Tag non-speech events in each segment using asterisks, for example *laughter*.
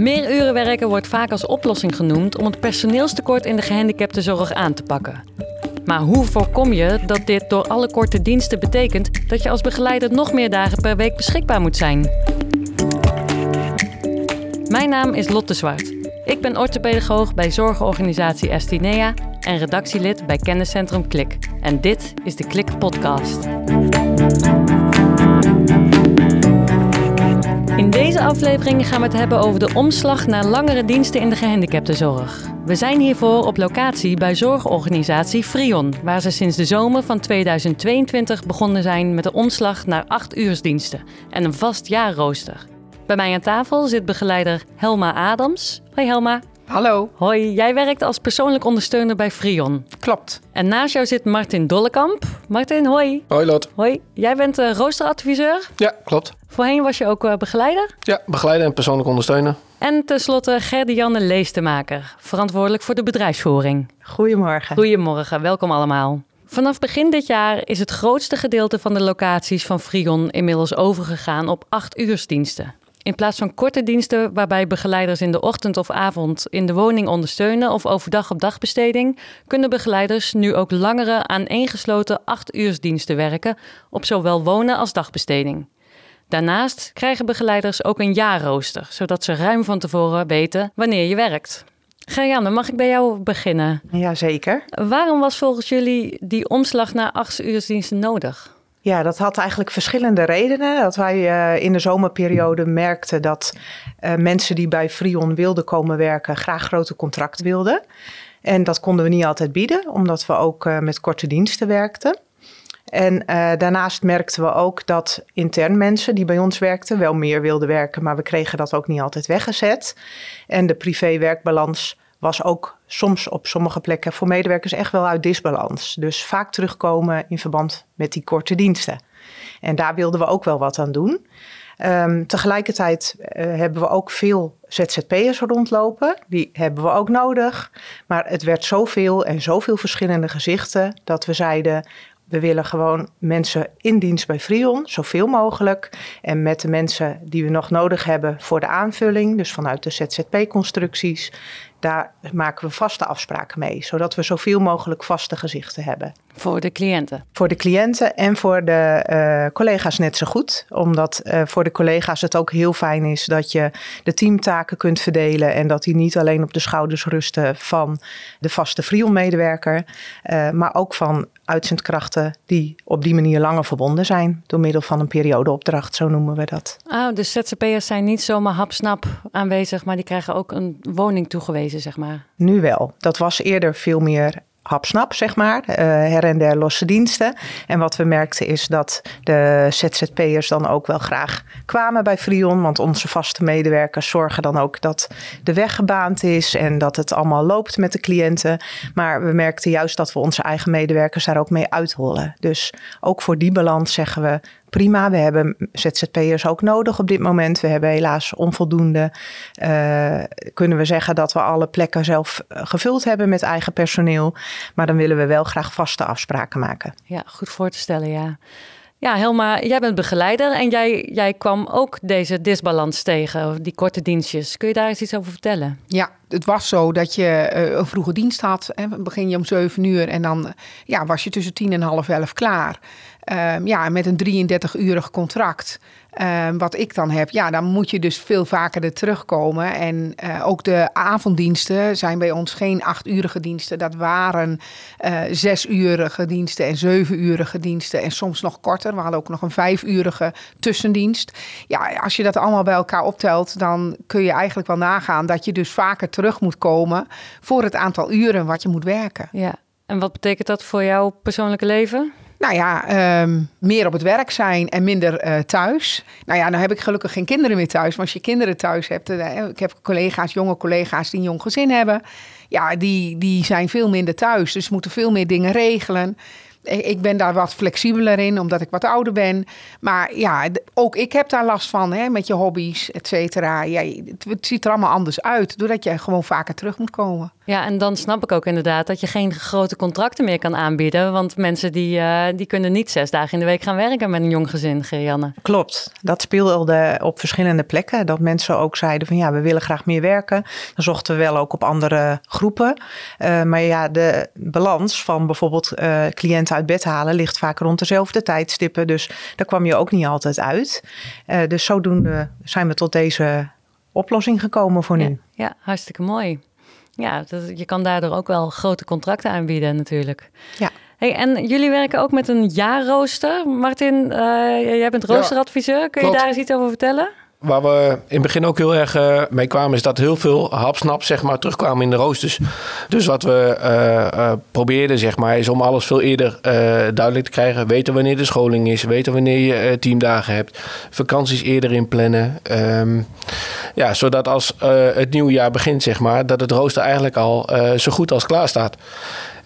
Meer uren werken wordt vaak als oplossing genoemd om het personeelstekort in de gehandicaptenzorg aan te pakken. Maar hoe voorkom je dat dit door alle korte diensten betekent dat je als begeleider nog meer dagen per week beschikbaar moet zijn? Mijn naam is Lotte Zwart. Ik ben orthopedagoog bij zorgorganisatie Estinea en redactielid bij kenniscentrum Klik. En dit is de Klik Podcast. Deze aflevering gaan we het hebben over de omslag naar langere diensten in de gehandicaptenzorg. We zijn hiervoor op locatie bij zorgorganisatie Frion, waar ze sinds de zomer van 2022 begonnen zijn met de omslag naar 8 uursdiensten en een vast jaarrooster. Bij mij aan tafel zit begeleider Helma Adams. Hoi Helma. Hallo. Hoi, jij werkt als persoonlijk ondersteuner bij Frion. Klopt. En naast jou zit Martin Dollekamp. Martin, hoi. Hoi Lot. Hoi, jij bent uh, roosteradviseur. Ja, klopt. Voorheen was je ook uh, begeleider. Ja, begeleider en persoonlijk ondersteuner. En tenslotte Gerdianne Leestemaker, verantwoordelijk voor de bedrijfsvoering. Goedemorgen. Goedemorgen, welkom allemaal. Vanaf begin dit jaar is het grootste gedeelte van de locaties van Frion inmiddels overgegaan op acht uursdiensten. In plaats van korte diensten waarbij begeleiders in de ochtend of avond in de woning ondersteunen of overdag op dagbesteding, kunnen begeleiders nu ook langere aaneengesloten acht uursdiensten werken op zowel wonen als dagbesteding. Daarnaast krijgen begeleiders ook een jaarrooster, zodat ze ruim van tevoren weten wanneer je werkt. Gerjanne, mag ik bij jou beginnen? Jazeker. Waarom was volgens jullie die omslag naar acht uursdiensten nodig? Ja, dat had eigenlijk verschillende redenen. Dat wij uh, in de zomerperiode merkten dat uh, mensen die bij Frion wilden komen werken graag grote contracten wilden. En dat konden we niet altijd bieden, omdat we ook uh, met korte diensten werkten. En daarnaast merkten we ook dat intern mensen die bij ons werkten wel meer wilden werken, maar we kregen dat ook niet altijd weggezet. En de privé-werkbalans was ook soms op sommige plekken voor medewerkers echt wel uit disbalans. Dus vaak terugkomen in verband met die korte diensten. En daar wilden we ook wel wat aan doen. Um, tegelijkertijd uh, hebben we ook veel ZZP'ers rondlopen. Die hebben we ook nodig. Maar het werd zoveel en zoveel verschillende gezichten dat we zeiden: we willen gewoon mensen in dienst bij Frion, zoveel mogelijk. En met de mensen die we nog nodig hebben voor de aanvulling, dus vanuit de ZZP-constructies, daar maken we vaste afspraken mee, zodat we zoveel mogelijk vaste gezichten hebben. Voor de cliënten? Voor de cliënten en voor de uh, collega's net zo goed. Omdat uh, voor de collega's het ook heel fijn is dat je de teamtaken kunt verdelen en dat die niet alleen op de schouders rusten van de vaste Frion-medewerker, uh, maar ook van uitzendkrachten die op die manier langer verbonden zijn door middel van een periodeopdracht, zo noemen we dat. Ah, dus ZZP'ers zijn niet zomaar hapsnap aanwezig, maar die krijgen ook een woning toegewezen, zeg maar. Nu wel. Dat was eerder veel meer hapsnap, zeg maar, uh, her en der losse diensten. En wat we merkten is dat de ZZP'ers dan ook wel graag kwamen bij Frion, want onze vaste medewerkers zorgen dan ook dat de weg gebaand is en dat het allemaal loopt met de cliënten. Maar we merkten juist dat we onze eigen medewerkers daar ook mee uithollen. Dus ook voor die balans zeggen we, prima. We hebben ZZP'ers ook nodig op dit moment. We hebben helaas onvoldoende. Uh, kunnen we zeggen dat we alle plekken zelf gevuld hebben met eigen personeel. Maar dan willen we wel graag vaste afspraken maken. Ja, goed voor te stellen, ja. Ja, Helma, jij bent begeleider en jij, jij kwam ook deze disbalans tegen, die korte dienstjes. Kun je daar eens iets over vertellen? Ja, het was zo dat je uh, een vroege dienst had. Hè, begin je om 7 uur en dan ja, was je tussen tien en half elf klaar. Um, ja, met een 33-urig contract. Um, wat ik dan heb, ja, dan moet je dus veel vaker er terugkomen. En uh, ook de avonddiensten zijn bij ons geen achturige diensten. Dat waren uh, zesurige diensten en zevenurige diensten. En soms nog korter. We hadden ook nog een vijfurige tussendienst. Ja, als je dat allemaal bij elkaar optelt, dan kun je eigenlijk wel nagaan dat je dus vaker terug moet komen voor het aantal uren wat je moet werken. Ja, en wat betekent dat voor jouw persoonlijke leven? Nou ja, um, meer op het werk zijn en minder uh, thuis. Nou ja, nou heb ik gelukkig geen kinderen meer thuis. Maar als je kinderen thuis hebt, uh, ik heb collega's, jonge collega's die een jong gezin hebben. Ja, die, die zijn veel minder thuis. Dus moeten veel meer dingen regelen. Ik ik ben daar wat flexibeler in, omdat ik wat ouder ben. Maar ja, ook ik heb daar last van, hè, met je hobby's, et cetera. Ja, het, het ziet er allemaal anders uit, doordat je gewoon vaker terug moet komen. Ja, en dan snap ik ook inderdaad dat je geen grote contracten meer kan aanbieden. Want mensen die, eh, die kunnen niet zes dagen in de week gaan werken met een jong gezin, Gerianne. Klopt, dat speelde op verschillende plekken. Dat mensen ook zeiden van ja, we willen graag meer werken. Dan zochten we wel ook op andere groepen. Eh, maar ja, de balans van bijvoorbeeld eh, cliënten uit bed halen ligt vaak rond dezelfde tijdstippen. Dus daar kwam je ook niet altijd uit. Eh, dus zodoende zijn we tot deze oplossing gekomen voor nu. Ja, ja, hartstikke mooi. Ja, dat, je kan daardoor ook wel grote contracten aanbieden natuurlijk. Ja. Hey, en jullie werken ook met een jaarrooster. Martin, eh, jij bent roosteradviseur. Kun je klopt. daar eens iets over vertellen? Waar we in het begin ook heel erg eh, mee kwamen, is dat heel veel hapsnap zeg maar, terugkwamen in de roosters. Dus wat we eh, eh, probeerden, zeg maar, is om alles veel eerder duidelijk te krijgen. Weten wanneer de scholing is, weten wanneer je teamdagen hebt. Vakanties eerder inplannen. Ehm, ja, zodat als het nieuwe jaar begint, zeg maar, dat het rooster eigenlijk al zo goed als klaar staat.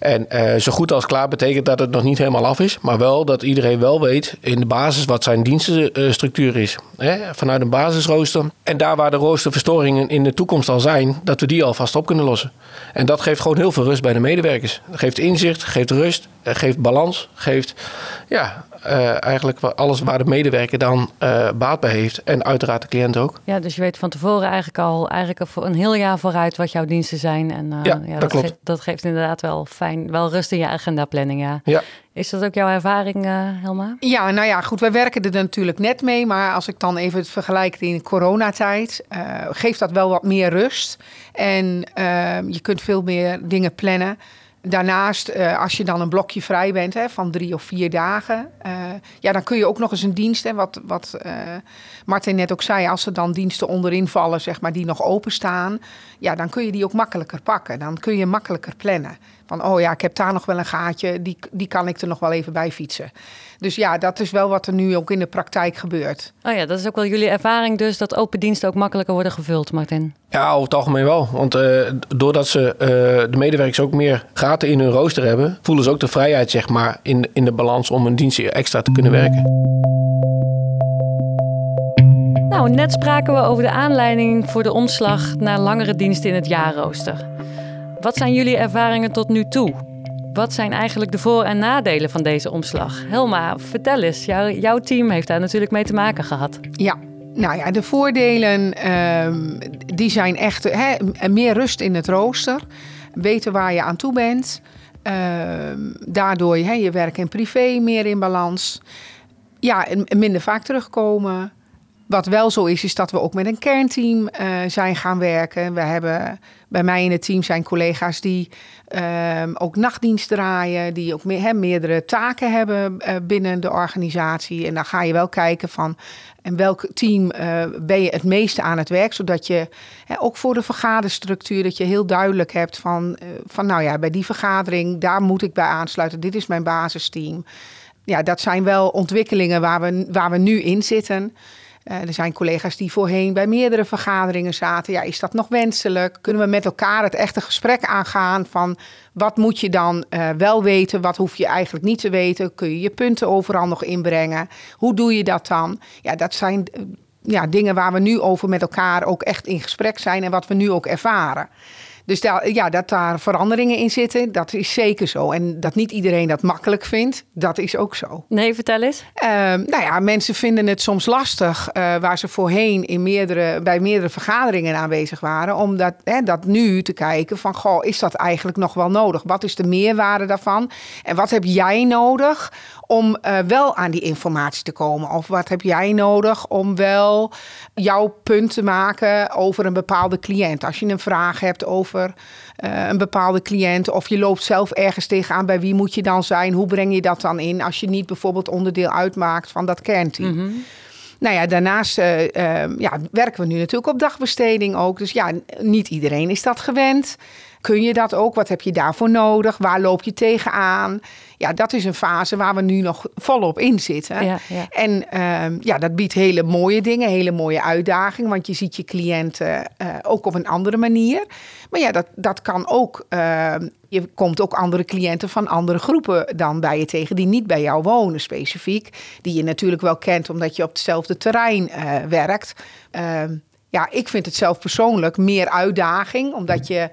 En eh, zo goed als klaar betekent dat het nog niet helemaal af is, maar wel dat iedereen wel weet in de basis wat zijn dienstenstructuur is. Hè? Vanuit een basisrooster. En daar waar de roosterverstoringen in de toekomst al zijn, dat we die alvast op kunnen lossen. En dat geeft gewoon heel veel rust bij de medewerkers. Het geeft inzicht, geeft rust, eh, geeft balans, geeft ja, eh, eigenlijk alles waar de medewerker dan eh, baat bij heeft. En uiteraard de cliënt ook. Ja, dus je weet van tevoren eigenlijk al eigenlijk al voor een heel jaar vooruit wat jouw diensten zijn. En eh, Ja, dat klopt. Geeft, dat geeft inderdaad wel fijn, wel rust in je agendaplanning, ja. Ja. Is dat ook jouw ervaring, eh, Helma? Ja, nou ja, goed, wij werken er natuurlijk net mee. Maar als ik dan even het vergelijk in coronatijd, eh geeft dat wel wat meer rust. En eh, je kunt veel meer dingen plannen. Daarnaast, eh, als je dan een blokje vrij bent hè, van drie of vier dagen, eh, ja, dan kun je ook nog eens een dienst, hè, wat, wat eh, Martin net ook zei, als er dan diensten onderin vallen, zeg maar, die nog openstaan, ja, dan kun je die ook makkelijker pakken. Dan kun je makkelijker plannen. Van, oh ja, ik heb daar nog wel een gaatje, die, die kan ik er nog wel even bij fietsen. Dus ja, dat is wel wat er nu ook in de praktijk gebeurt. Oh ja, dat is ook wel jullie ervaring dus, dat open diensten ook makkelijker worden gevuld, Martin. Ja, over het algemeen wel. Want eh, doordat ze, eh, de medewerkers ook meer gaten in hun rooster hebben, voelen ze ook de vrijheid zeg maar, in, in de balans om een dienstje extra te kunnen werken. Nou, net spraken we over de aanleiding voor de omslag naar langere diensten in het jaarrooster. Wat zijn jullie ervaringen tot nu toe? Wat zijn eigenlijk de voor- en nadelen van deze omslag? Helma, vertel eens. Jouw, team heeft daar natuurlijk mee te maken gehad. Ja, nou ja, de voordelen ehm, die zijn echt meer rust in het rooster. Weten waar je aan toe bent. Ehm, daardoor je werk en privé meer in balans. Ja, en minder vaak terugkomen. Wat wel zo is, is dat we ook met een kernteam eh, zijn gaan werken. We hebben bij mij in het team zijn collega's die ehm, ook nachtdienst draaien, die ook me- meerdere taken hebben eh, binnen de organisatie. En dan ga je wel kijken van en welk team eh, ben je het meeste aan het werk, zodat je ook voor de vergaderstructuur dat je heel duidelijk hebt van, van nou ja, bij die vergadering daar moet ik bij aansluiten. Dit is mijn basisteam. Ja, dat zijn wel ontwikkelingen waar we, waar we nu in zitten. Eh, er zijn collega's die voorheen bij meerdere vergaderingen zaten. Ja, is dat nog wenselijk? Kunnen we met elkaar het echte gesprek aangaan van wat moet je dan eh, wel weten, wat hoef je eigenlijk niet te weten? Kun je je punten overal nog inbrengen? Hoe doe je dat dan? Ja, dat zijn eh, ja, dingen waar we nu over met elkaar ook echt in gesprek zijn en wat we nu ook ervaren. Dus daar, ja, dat daar veranderingen in zitten, dat is zeker zo. En dat niet iedereen dat makkelijk vindt, dat is ook zo. Nee, vertel eens. Ehm, nou ja, mensen vinden het soms lastig, eh, waar ze voorheen in meerdere, bij meerdere vergaderingen aanwezig waren, om dat, hè, dat nu te kijken van, goh, is dat eigenlijk nog wel nodig? Wat is de meerwaarde daarvan? En wat heb jij nodig om eh, wel aan die informatie te komen? Of wat heb jij nodig om wel jouw punt te maken over een bepaalde cliënt? Als je een vraag hebt over eh, een bepaalde cliënt of je loopt zelf ergens tegenaan, bij wie moet je dan zijn? Hoe breng je dat dan in als je niet bijvoorbeeld onderdeel uitmaakt van dat kernteam? Nou ja, daarnaast eh, ja, werken we nu natuurlijk op dagbesteding ook. Dus ja, niet iedereen is dat gewend. kun je dat ook? Wat heb je daarvoor nodig? Waar loop je tegenaan? Ja, dat is een fase waar we nu nog volop in zitten. Ja, ja. En ehm, ja, dat biedt hele mooie dingen, hele mooie uitdagingen. Want je ziet je cliënten eh, ook op een andere manier. Maar ja, dat, dat kan ook. ehm, je komt ook andere cliënten van andere groepen dan bij je tegen, die niet bij jou wonen specifiek. Die je natuurlijk wel kent omdat je op hetzelfde terrein eh, werkt. Ehm, ja, ik vind het zelf persoonlijk meer uitdaging, omdat je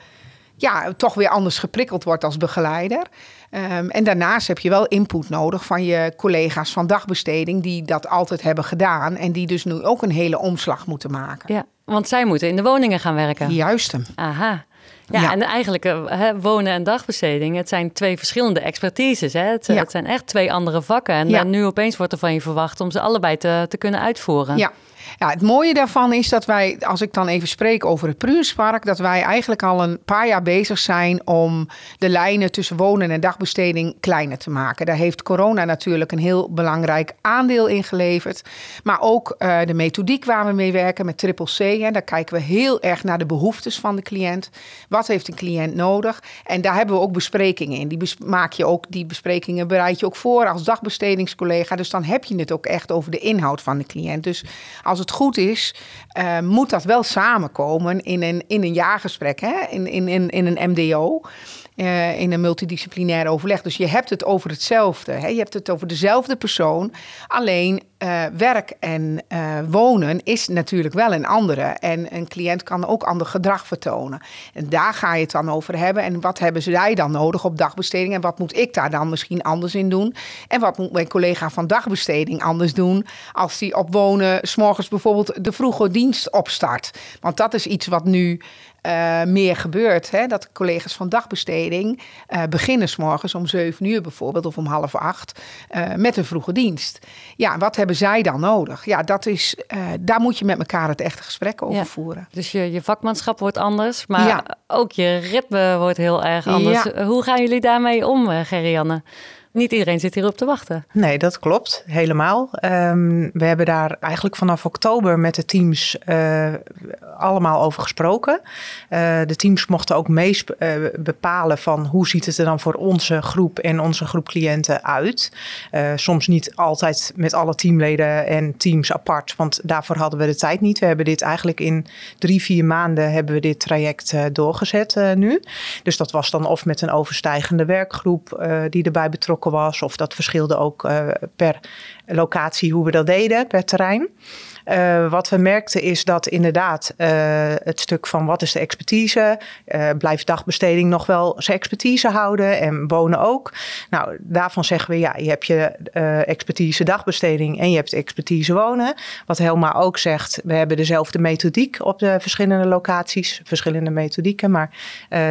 ja, toch weer anders geprikkeld wordt als begeleider. Ehm, en daarnaast heb je wel input nodig van je collega's van dagbesteding, die dat altijd hebben gedaan en die dus nu ook een hele omslag moeten maken. Ja, want zij moeten in de woningen gaan werken. Juist. Aha. Ja, Ja. en eigenlijk eh, hè, wonen en dagbesteding, het zijn twee verschillende expertises. Hè? Het, Ja. het zijn echt twee andere vakken. En Ja. eh, nu opeens wordt er van je verwacht om ze allebei te, te kunnen uitvoeren. Ja. Ja, het mooie daarvan is dat wij, als ik dan even spreek over het Pruunspark, dat wij eigenlijk al een paar jaar bezig zijn om de lijnen tussen wonen en dagbesteding kleiner te maken. Daar heeft corona natuurlijk een heel belangrijk aandeel in geleverd. Maar ook eh, de methodiek waar we mee werken met Triple C. Hè, daar kijken we heel erg naar de behoeftes van de cliënt. Wat heeft een cliënt nodig? En daar hebben we ook besprekingen in. Die maak je ook, die besprekingen bereid je ook voor als dagbestedingscollega. Dus dan heb je het ook echt over de inhoud van de cliënt. Dus als het goed is, eh, moet dat wel samenkomen in een, in een jaargesprek, hè? In, in, in, in een MDO. Eh, in een multidisciplinair overleg. Dus je hebt het over hetzelfde. Hè? Je hebt het over dezelfde persoon. Alleen eh, werk en eh, wonen is natuurlijk wel een andere. En een cliënt kan ook ander gedrag vertonen. En daar ga je het dan over hebben. En wat hebben zij dan nodig op dagbesteding? En wat moet ik daar dan misschien anders in doen? En wat moet mijn collega van dagbesteding anders doen als die op wonen s'morgens bijvoorbeeld de vroege dienst opstart? Want dat is iets wat nu eh, meer gebeurt. Hè? Dat collega's van dagbesteding eh, beginnen s'morgens om zeven uur bijvoorbeeld of om half acht eh, met een vroege dienst. Ja, wat hebben zij dan nodig? Ja, dat is, daar moet je met elkaar het echte gesprek over Ja. voeren. Dus je, je vakmanschap wordt anders, maar Ja. ook je ritme wordt heel erg anders. Ja. Hoe gaan jullie daarmee om, Gerianne? Niet iedereen zit hierop te wachten. Nee, dat klopt. Helemaal. Ehm, we hebben daar eigenlijk vanaf oktober met de teams eh, allemaal over gesproken. Eh, de teams mochten ook mee bepalen van hoe ziet het er dan voor onze groep en onze groep cliënten uit. Eh, soms niet altijd met alle teamleden en teams apart, want daarvoor hadden we de tijd niet. We hebben dit eigenlijk in drie, vier maanden hebben we dit traject eh, doorgezet eh, nu. Dus dat was dan of met een overstijgende werkgroep eh, die erbij betrokken was, of dat verschilde ook eh, per locatie hoe we dat deden, per terrein. Eh, wat we merkten is dat inderdaad eh, het stuk van wat is de expertise, eh, blijft dagbesteding nog wel zijn expertise houden en wonen ook. Nou, daarvan zeggen we ja, je hebt je expertise dagbesteding en je hebt expertise wonen. Wat Helma ook zegt, we hebben dezelfde methodiek op de verschillende locaties, verschillende methodieken, maar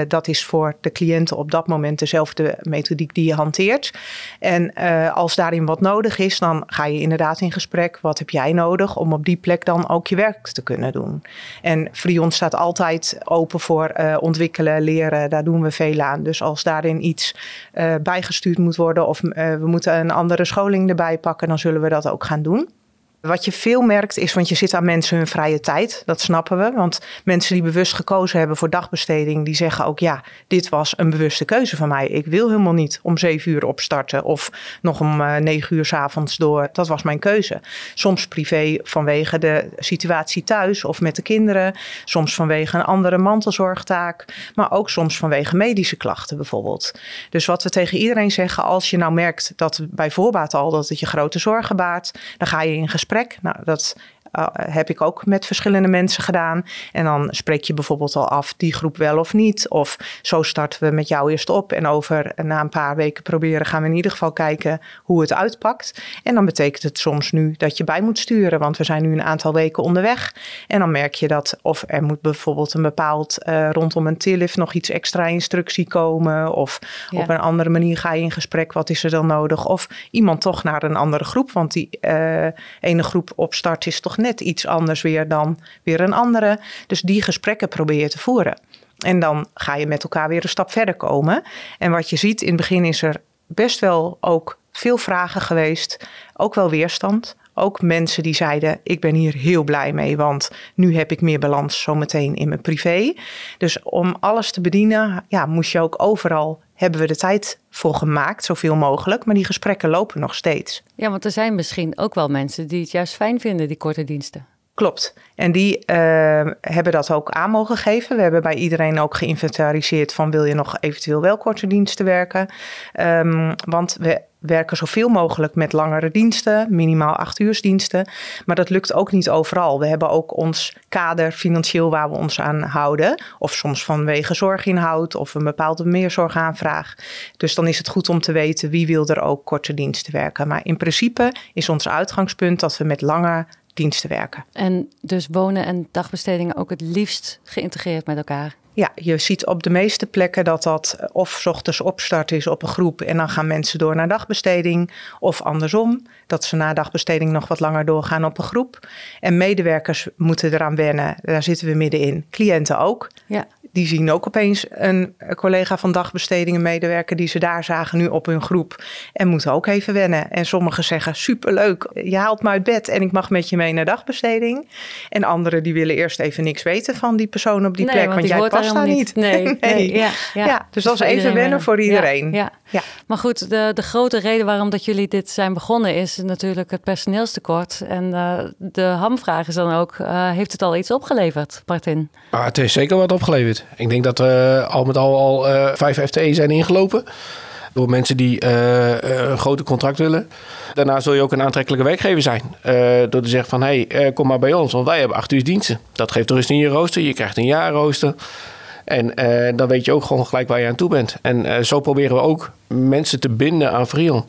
dat is voor de cliënten op dat moment dezelfde methodiek die je hanteert. En als daarin wat nodig is, dan ga je inderdaad in gesprek. Wat heb jij nodig om op die plek dan ook je werk te kunnen doen? En Frion staat altijd open voor eh, ontwikkelen, leren. Daar doen we veel aan. Dus als daarin iets eh, bijgestuurd moet worden of eh, we moeten een andere scholing erbij pakken, dan zullen we dat ook gaan doen. Wat je veel merkt is, want je zit aan mensen hun vrije tijd. Dat snappen we. Want mensen die bewust gekozen hebben voor dagbesteding, die zeggen ook ja, dit was een bewuste keuze van mij. Ik wil helemaal niet om zeven uur opstarten of nog om eh, negen uur s avonds door. Dat was mijn keuze. Soms privé vanwege de situatie thuis of met de kinderen. Soms vanwege een andere mantelzorgtaak. Maar ook soms vanwege medische klachten bijvoorbeeld. Dus wat we tegen iedereen zeggen, als je nou merkt dat bij voorbaat al dat het je grote zorgen baart, dan ga je in gesprek. Nou, dat uh, heb ik ook met verschillende mensen gedaan. En dan spreek je bijvoorbeeld al af die groep wel of niet. Of zo starten we met jou eerst op. En over na een paar weken proberen gaan we in ieder geval kijken hoe het uitpakt. En dan betekent het soms nu dat je bij moet sturen. Want we zijn nu een aantal weken onderweg. En dan merk je dat of er moet bijvoorbeeld een bepaald uh, rondom een tillift nog iets extra instructie komen. Of ja. op een andere manier ga je in gesprek. Wat is er dan nodig? Of iemand toch naar een andere groep. Want die uh, ene groep op start is toch net iets anders weer dan weer een andere. Dus die gesprekken probeer je te voeren. En dan ga je met elkaar weer een stap verder komen. En wat je ziet, in het begin is er best wel ook veel vragen geweest. Ook wel weerstand. ook mensen die zeiden: Ik ben hier heel blij mee, want nu heb ik meer balans zometeen in mijn privé. Dus om alles te bedienen, ja, moest je ook overal hebben we de tijd voor gemaakt, zoveel mogelijk. Maar die gesprekken lopen nog steeds. Ja, want er zijn misschien ook wel mensen die het juist fijn vinden, die korte diensten. Klopt. En die uh, hebben dat ook aan mogen geven. We hebben bij iedereen ook geïnventariseerd van wil je nog eventueel wel korte diensten werken. Um, want we werken zoveel mogelijk met langere diensten, minimaal acht uursdiensten. Maar dat lukt ook niet overal. We hebben ook ons kader financieel waar we ons aan houden. Of soms vanwege zorginhoud of een bepaalde meerzorgaanvraag. Dus dan is het goed om te weten wie wil er ook korte diensten werken. Maar in principe is ons uitgangspunt dat we met lange diensten werken. En dus wonen en dagbestedingen ook het liefst geïntegreerd met elkaar? Ja, je ziet op de meeste plekken dat dat of s ochtends opstart is op een groep en dan gaan mensen door naar dagbesteding. Of andersom, dat ze na dagbesteding nog wat langer doorgaan op een groep. En medewerkers moeten eraan wennen, daar zitten we middenin. Cliënten ook. Ja die zien ook opeens een collega van dagbesteding, een medewerker die ze daar zagen nu op hun groep. En moeten ook even wennen. En sommigen zeggen superleuk, je haalt me uit bed en ik mag met je mee naar dagbesteding. En anderen die willen eerst even niks weten van die persoon op die plek, want, jij past daar niet. *laughs* Nee, nee. Ja, ja. ja, dus dat is even wennen voor iedereen. Ja, ja. Maar goed, de, de grote reden waarom dat jullie dit zijn begonnen is natuurlijk het personeelstekort. En uh, de hamvraag is dan ook, uh, heeft het al iets opgeleverd, Martin? Ah, het heeft zeker wat opgeleverd. Ik denk dat we al met al, al vijf FTE zijn ingelopen. Door mensen die uh, een grote contract willen. Daarna zul je ook een aantrekkelijke werkgever zijn. Uh, door te zeggen van, hé, hey, kom maar bij ons, want wij hebben acht uur diensten. Dat geeft rust in je rooster. Je krijgt een jaarrooster. En dan weet je ook gewoon gelijk waar je aan toe bent. En zo proberen we ook mensen te binden aan Frion.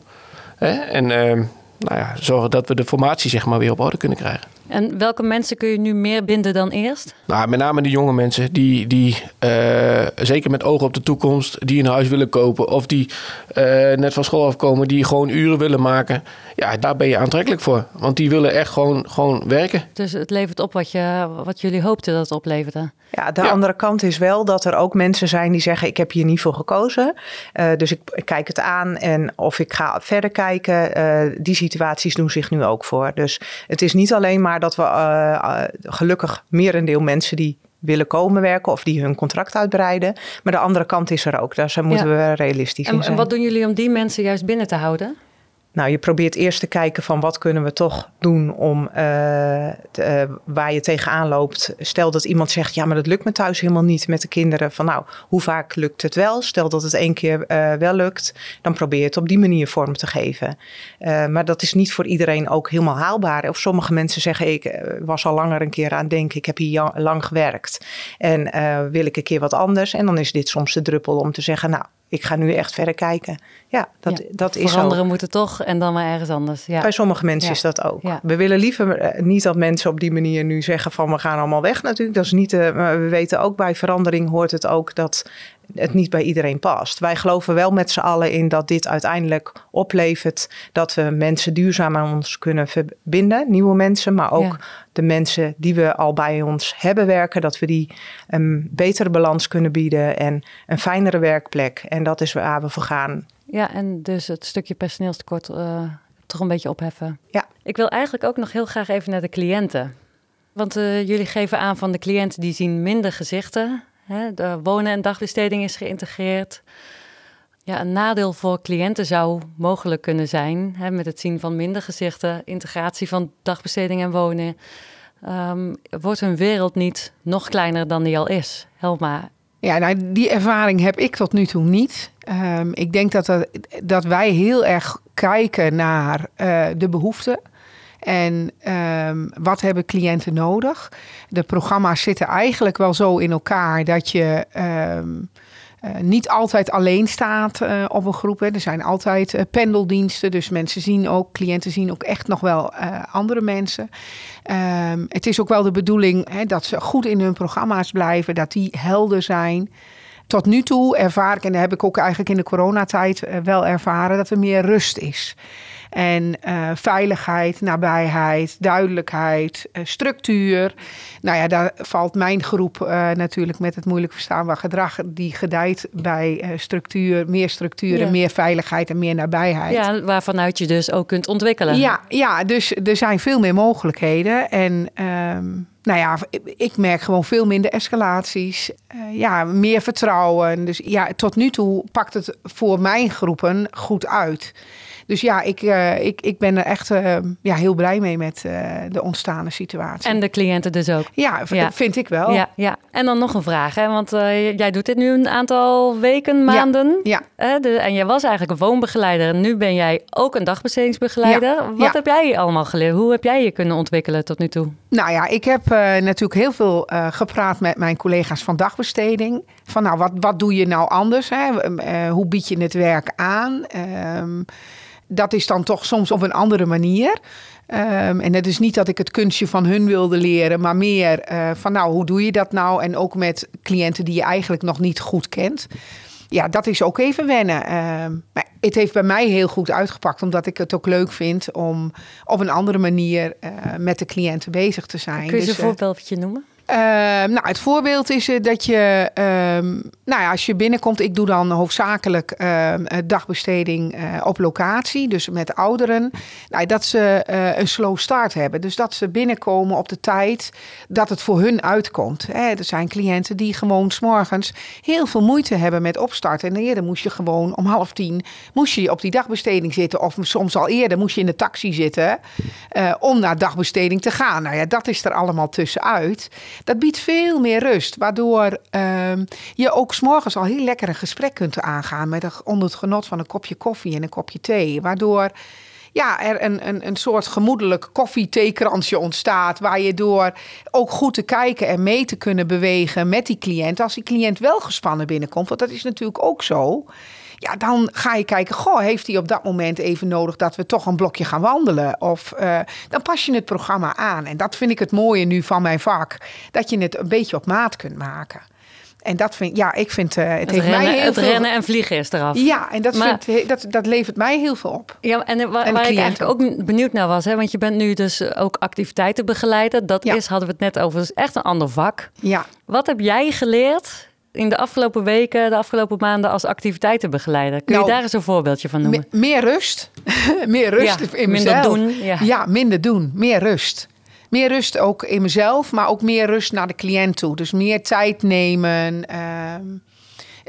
En ehm, nou ja, zorgen dat we de formatie zeg maar, weer op orde kunnen krijgen. En welke mensen kun je nu meer binden dan eerst? Nou, met name de jonge mensen die, die uh, zeker met ogen op de toekomst, die een huis willen kopen of die uh, net van school afkomen, die gewoon uren willen maken. Ja, daar ben je aantrekkelijk voor. Want die willen echt gewoon, gewoon werken. Dus het levert op wat, je, wat jullie hoopten dat het opleverde? Ja, de andere kant is wel dat er ook mensen zijn die zeggen: Ik heb hier niet voor gekozen. Uh, dus ik, ik, kijk het aan en of ik ga verder kijken. Uh, die situaties doen zich nu ook voor. Dus het is niet alleen maar dat we uh, gelukkig merendeel mensen die willen komen werken of die hun contract uitbreiden. Maar de andere kant is er ook. Daar moeten we realistisch en, in zijn. En wat doen jullie om die mensen juist binnen te houden? Nou, je probeert eerst te kijken van wat kunnen we toch doen om te, uh, waar je tegenaan loopt. Stel dat iemand zegt, ja, maar dat lukt me thuis helemaal niet met de kinderen. Van nou, hoe vaak lukt het wel? Stel dat het één keer uh, wel lukt, dan probeer je het op die manier vorm te geven. maar dat is niet voor iedereen ook helemaal haalbaar. Of sommige mensen zeggen, ik was al langer een keer aan het denken, ik heb hier lang gewerkt. En wil ik een keer wat anders? En dan is dit soms de druppel om te zeggen, nou, ik ga nu echt verder kijken. Ja, dat, ja, dat is Voor anderen moeten toch en dan maar ergens anders. Ja. Bij sommige mensen ja. is dat ook. We willen liever niet dat mensen op die manier nu zeggen van we gaan allemaal weg natuurlijk. Dat is niet, uh, maar we weten ook bij verandering hoort het ook dat het niet bij iedereen past. Wij geloven wel met z'n allen in dat dit uiteindelijk oplevert dat we mensen duurzaam aan ons kunnen verbinden, nieuwe mensen, maar ook ja. de mensen die we al bij ons hebben werken, dat we die een betere balans kunnen bieden en een fijnere werkplek. En dat is waar we voor gaan. Ja, en dus het stukje personeelstekort uh, toch een beetje opheffen. Ja. Ik wil eigenlijk ook nog heel graag even naar de cliënten. Want uh, jullie geven aan van de cliënten die zien minder gezichten. Hè? De wonen- en dagbesteding is geïntegreerd. Ja, een nadeel voor cliënten zou mogelijk kunnen zijn, hè, met het zien van minder gezichten, integratie van dagbesteding en wonen. Um, wordt hun wereld niet nog kleiner dan die al is? Helma, ja, nou, die ervaring heb ik tot nu toe niet. Um, ik denk dat, dat, wij heel erg kijken naar uh, de behoeften. En um, wat hebben cliënten nodig? De programma's zitten eigenlijk wel zo in elkaar dat je um, uh, niet altijd alleen staat uh, op een groep. Hè. Er zijn altijd uh, pendeldiensten, dus mensen zien ook, cliënten zien ook echt nog wel andere mensen. Um, het is ook wel de bedoeling hè, dat ze goed in hun programma's blijven, dat die helder zijn. Tot nu toe ervaar ik, en dat heb ik ook eigenlijk in de coronatijd wel ervaren, dat er meer rust is. En uh, veiligheid, nabijheid, duidelijkheid, uh, structuur. Nou ja, daar valt mijn groep uh, natuurlijk met het moeilijk verstaanbaar gedrag. Die gedijt bij structuur, meer structuur ja. en meer veiligheid en meer nabijheid. Ja, waarvanuit je dus ook kunt ontwikkelen. Ja, ja dus er zijn veel meer mogelijkheden. En um, nou ja, ik merk gewoon veel minder escalaties. Uh, ja, meer vertrouwen. Dus ja, tot nu toe pakt het voor mijn groepen goed uit. Dus ja, ik, uh, ik, ik ben er echt uh, ja, heel blij mee met uh, de ontstaande situatie. En de cliënten dus ook. Ja, ja. vind ik wel. Ja, ja. En dan nog een vraag, hè? want jij doet dit nu een aantal weken, maanden. Ja. ja. De, en jij was eigenlijk een woonbegeleider. En nu ben jij ook een dagbestedingsbegeleider. Wat heb jij allemaal geleerd? Hoe heb jij je kunnen ontwikkelen tot nu toe? Nou ja, ik heb natuurlijk heel veel gepraat met mijn collega's van dagbesteding. Van nou, wat, wat doe je nou anders? Hè? hoe bied je het werk aan? Um, dat is dan toch soms op een andere manier. Um, en het is niet dat ik het kunstje van hun wilde leren, maar meer uh, van nou, hoe doe je dat nou? En ook met cliënten die je eigenlijk nog niet goed kent. Ja, dat is ook even wennen. Uh, maar het heeft bij mij heel goed uitgepakt, omdat ik het ook leuk vind om op een andere manier uh, met de cliënten bezig te zijn. Kun je dus, een voorbeeldje noemen? Uh, nou, het voorbeeld is uh, dat je, uh, nou ja, als je binnenkomt, ik doe dan hoofdzakelijk ehm, dagbesteding eh, op locatie, dus met ouderen. Nou, dat ze eh, een slow start hebben. Dus dat ze binnenkomen op de tijd dat het voor hun uitkomt. Hè. Er zijn cliënten die gewoon s'morgens heel veel moeite hebben met opstarten. En eerder moest je gewoon om half tien moest je op die dagbesteding zitten. Of soms al eerder moest je in de taxi zitten eh, om naar dagbesteding te gaan. Nou ja, dat is er allemaal tussenuit. Dat biedt veel meer rust, waardoor uh, je ook s'morgens al heel lekker een gesprek kunt aangaan met onder het genot van een kopje koffie en een kopje thee. Waardoor ja, er een, een, een soort gemoedelijk koffie-theekransje ontstaat. Waar je door ook goed te kijken en mee te kunnen bewegen met die cliënt. Als die cliënt wel gespannen binnenkomt, want dat is natuurlijk ook zo. Ja, dan ga je kijken, goh, heeft hij op dat moment even nodig dat we toch een blokje gaan wandelen? Of uh, dan pas je het programma aan. En dat vind ik het mooie nu van mijn vak, dat je het een beetje op maat kunt maken. En dat vind ja, ik vind uh, het, het heeft rennen, mij heel het veel... rennen en vliegen is eraf. Ja, en dat, Maar- vind, dat, dat levert mij heel veel op. Ja, en waar, En waar ik eigenlijk ook benieuwd naar was, hè, want je bent nu dus ook activiteitenbegeleider. Dat Ja. is, hadden we het net over, is echt een ander vak. Ja, Wat heb jij geleerd in de afgelopen weken, de afgelopen maanden als activiteitenbegeleider? Kun Nou, je daar eens een voorbeeldje van noemen? Me- meer rust. *laughs* meer rust Ja, in minder mezelf. doen, ja. ja, minder doen. Meer rust. Meer rust ook in mezelf, maar ook meer rust naar de cliënt toe. Dus meer tijd nemen. ehm,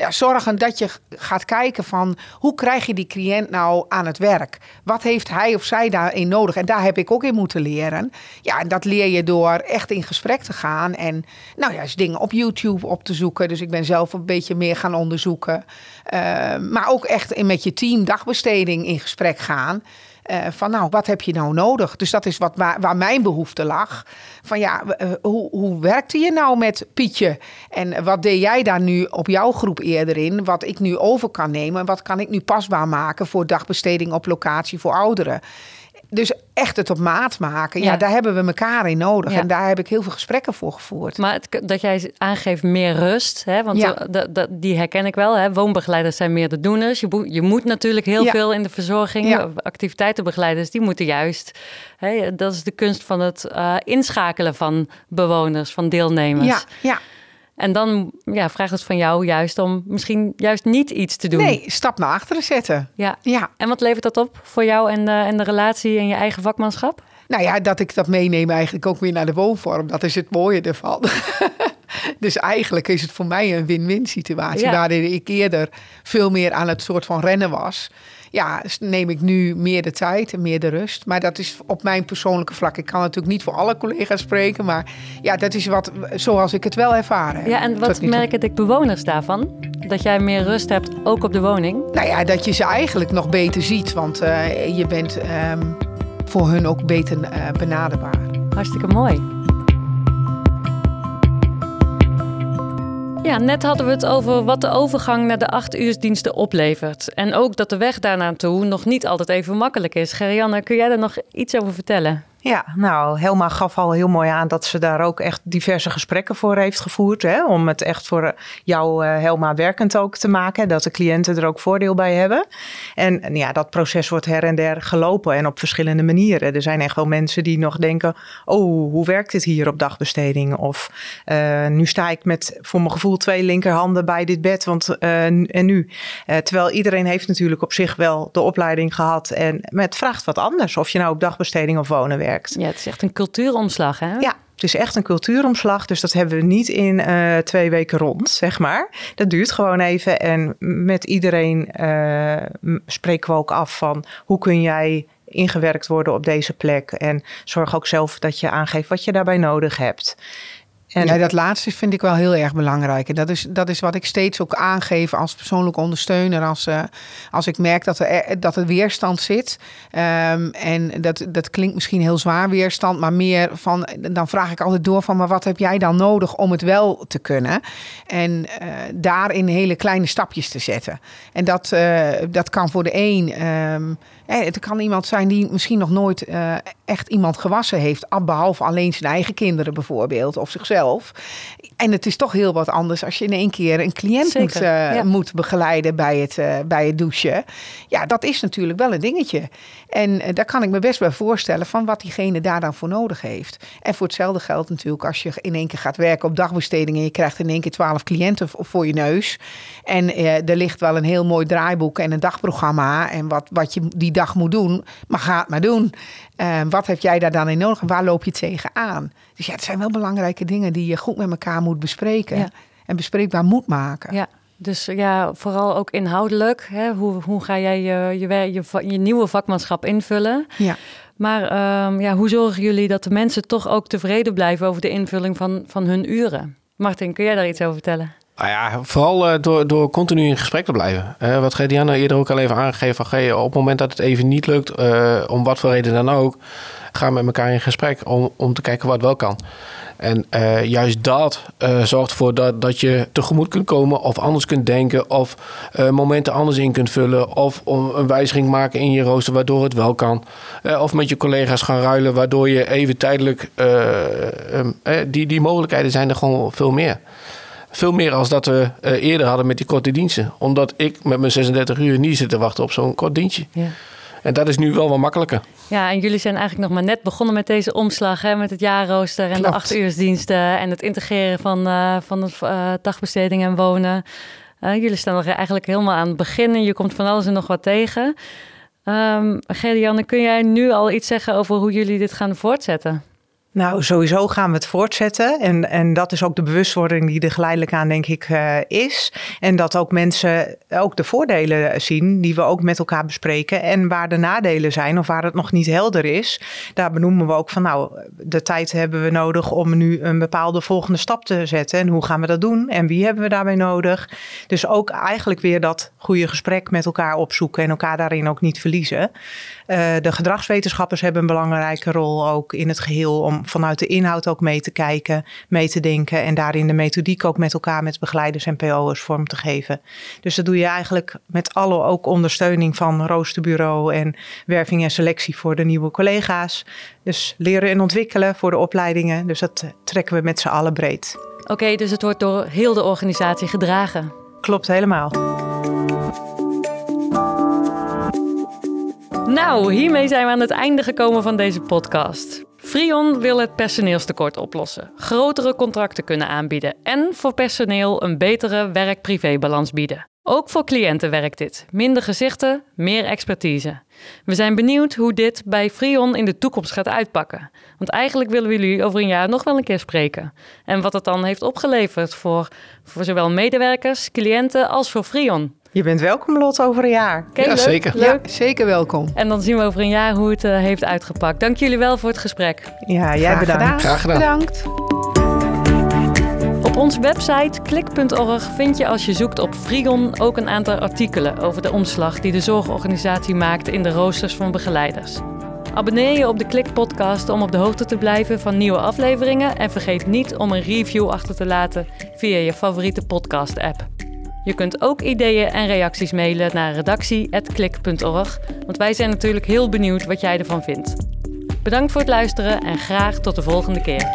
ja, zorgen dat je gaat kijken van hoe krijg je die cliënt nou aan het werk? Wat heeft hij of zij daarin nodig? En daar heb ik ook in moeten leren. Ja, en dat leer je door echt in gesprek te gaan. En nou ja, eens dingen op YouTube op te zoeken. Dus ik ben zelf een beetje meer gaan onderzoeken. Ehm, maar ook echt in, met je team dagbesteding in gesprek gaan. Eh, van nou, wat heb je nou nodig? Dus dat is wat, waar, mijn behoefte lag. Van ja, eh, hoe, hoe werkte je nou met Pietje? En wat deed jij daar nu op jouw groep eerder in? Wat ik nu over kan nemen? En wat kan ik nu pasbaar maken voor dagbesteding op locatie voor ouderen? Dus echt het op maat maken. Ja, Ja. daar hebben we elkaar in nodig. Ja. En daar heb ik heel veel gesprekken voor gevoerd. Maar het, dat jij aangeeft meer rust, hè? want Ja. eh, die herken ik wel. Hè? Woonbegeleiders zijn meer de doeners. Je, moet- je moet natuurlijk heel veel in de verzorging. Activiteitenbegeleiders, die moeten juist. Hè? Dat is de kunst van het eh, inschakelen van bewoners, van deelnemers. Ja, ja. En dan ja, vraagt het van jou juist om misschien juist niet iets te doen. Nee, stap naar achteren zetten. Ja. Ja. En wat levert dat op voor jou en, eh, en de relatie en je eigen vakmanschap? Nou ja, dat ik dat meeneem eigenlijk ook weer naar de woonvorm. Dat is het mooie ervan. *laughs* dus eigenlijk is het voor mij een win-win situatie. Ja. Waarin ik eerder veel meer aan het soort van rennen was. Ja, neem ik nu meer de tijd en meer de rust. Maar dat is op mijn persoonlijke vlak. Ik kan natuurlijk niet voor alle collega's spreken. Maar ja, dat is wat, zoals ik het wel ervaren heb. Ja, en wat merken de bewoners daarvan? Dat jij meer rust hebt, ook op de woning? Nou ja, dat je ze eigenlijk nog beter ziet. Want eh, je bent ehm, voor hun ook beter eh, benaderbaar. Hartstikke mooi. Net hadden we het over wat de overgang naar de acht uursdiensten oplevert. En ook dat de weg daarnaartoe nog niet altijd even makkelijk is. Gerianne, kun jij daar nog iets over vertellen? Ja, nou, Helma gaf al heel mooi aan dat ze daar ook echt diverse gesprekken voor heeft gevoerd. Hè, om het echt voor jou, uh, Helma, werkend ook te maken. Dat de cliënten er ook voordeel bij hebben. En, ja, dat proces wordt her en der gelopen en op verschillende manieren. Er zijn echt wel mensen die nog denken: oh, hoe werkt het hier op dagbesteding? Of uh, nu sta ik met voor mijn gevoel twee linkerhanden bij dit bed. Want, en nu? terwijl iedereen heeft natuurlijk op zich wel de opleiding gehad. En het vraagt wat anders. Of je nou op dagbesteding of wonen werkt. Ja, het is echt een cultuuromslag, hè? Ja, het is echt een cultuuromslag. Dus dat hebben we niet in uh, twee weken rond, zeg maar. Dat duurt gewoon even. En met iedereen uh, spreken we ook af van hoe kun jij ingewerkt worden op deze plek. En zorg ook zelf dat je aangeeft wat je daarbij nodig hebt. En ja, dat laatste vind ik wel heel erg belangrijk. En dat is, dat is wat ik steeds ook aangeef als persoonlijke ondersteuner. Als, uh, als ik merk dat er, dat er weerstand zit. Um, en dat, dat klinkt misschien heel zwaar weerstand, maar meer van. Dan vraag ik altijd door van, maar wat heb jij dan nodig om het wel te kunnen? En uh, daarin hele kleine stapjes te zetten. En dat, dat kan voor de een. Um, het kan iemand zijn die misschien nog nooit uh, echt iemand gewassen heeft, behalve alleen zijn eigen kinderen bijvoorbeeld, of zichzelf. En het is toch heel wat anders als je in één keer een cliënt moet, uh, ja. moet, begeleiden bij het, uh, bij het douchen. Ja, dat is natuurlijk wel een dingetje. En daar kan ik me best wel voorstellen van wat diegene daar dan voor nodig heeft. En voor hetzelfde geldt natuurlijk als je in één keer gaat werken op dagbesteding en je krijgt in één keer twaalf cliënten voor je neus. En er ligt wel een heel mooi draaiboek en een dagprogramma en wat, wat je die dag moet doen, maar ga het maar doen. Uh, wat heb jij daar dan in nodig en waar loop je tegenaan? Dus ja, het zijn wel belangrijke dingen die je goed met elkaar moet bespreken ja. en bespreekbaar moet maken. Ja. Dus ja, vooral ook inhoudelijk. Hè? Hoe, hoe ga jij je, je, je, je nieuwe vakmanschap invullen? Ja. Maar um, ja, hoe zorgen jullie dat de mensen toch ook tevreden blijven over de invulling van, van hun uren? Martin, kun jij daar iets over vertellen? Nou ja, vooral uh, door, door continu in gesprek te blijven. Uh, wat Diana eerder ook al even aangegeven. Van, op het moment dat het even niet lukt, uh, om wat voor reden dan ook, gaan met elkaar in gesprek om, om te kijken wat wel kan. En juist dat zorgt ervoor dat, dat je tegemoet kunt komen of anders kunt denken of momenten anders in kunt vullen of om een wijziging maken in je rooster waardoor het wel kan. of met je collega's gaan ruilen waardoor je even tijdelijk, die, die mogelijkheden zijn er gewoon veel meer. Veel meer als dat we uh, eerder hadden met die korte diensten. Omdat ik met mijn 36 uur niet zit te wachten op zo'n kort dienstje. Ja. En dat is nu wel wat makkelijker. Ja, en jullie zijn eigenlijk nog maar net begonnen met deze omslag. Hè, met het jaarrooster en Klopt. de achtuursdiensten. En het integreren van, uh, van de uh, dagbesteding en wonen. jullie staan nog eigenlijk helemaal aan het begin. Je komt van alles en nog wat tegen. Um, Gerdianne, kun jij nu al iets zeggen over hoe jullie dit gaan voortzetten? Nou, sowieso gaan we het voortzetten. En, en dat is ook de bewustwording die er geleidelijk aan, denk ik, uh, is. En dat ook mensen ook de voordelen zien, die we ook met elkaar bespreken. En waar de nadelen zijn of waar het nog niet helder is, daar benoemen we ook van, nou, de tijd hebben we nodig om nu een bepaalde volgende stap te zetten. En hoe gaan we dat doen? En wie hebben we daarbij nodig? Dus ook eigenlijk weer dat goede gesprek met elkaar opzoeken en elkaar daarin ook niet verliezen. Uh, de gedragswetenschappers hebben een belangrijke rol ook in het geheel om vanuit de inhoud ook mee te kijken, mee te denken en daarin de methodiek ook met elkaar, met begeleiders en PO'ers vorm te geven. Dus dat doe je eigenlijk met alle ook ondersteuning van roosterbureau en werving en selectie voor de nieuwe collega's. Dus leren en ontwikkelen voor de opleidingen. Dus dat trekken we met z'n allen breed. Oké, okay, dus het wordt door heel de organisatie gedragen. Klopt helemaal. Nou, hiermee zijn we aan het einde gekomen van deze podcast. Frion wil het personeelstekort oplossen, grotere contracten kunnen aanbieden en voor personeel een betere werk-privé-balans bieden. Ook voor cliënten werkt dit. Minder gezichten, meer expertise. We zijn benieuwd hoe dit bij Frion in de toekomst gaat uitpakken. Want eigenlijk willen we jullie over een jaar nog wel een keer spreken. En wat het dan heeft opgeleverd voor, voor zowel medewerkers, cliënten als voor Frion. Je bent welkom, Lot, over een jaar. Okay, ja, leuk, zeker. Leuk. Ja, zeker welkom. En dan zien we over een jaar hoe het uh, heeft uitgepakt. Dank jullie wel voor het gesprek. Ja, jij Graag bedankt. Gedaan. Graag gedaan. Bedankt. Op onze website klik.org vind je als je zoekt op Frigon ook een aantal artikelen over de omslag die de zorgorganisatie maakt in de roosters van begeleiders. Abonneer je op de Klik podcast om op de hoogte te blijven van nieuwe afleveringen en vergeet niet om een review achter te laten via je favoriete podcast app. Je kunt ook ideeën en reacties mailen naar redactie.klik.org, want wij zijn natuurlijk heel benieuwd wat jij ervan vindt. Bedankt voor het luisteren en graag tot de volgende keer.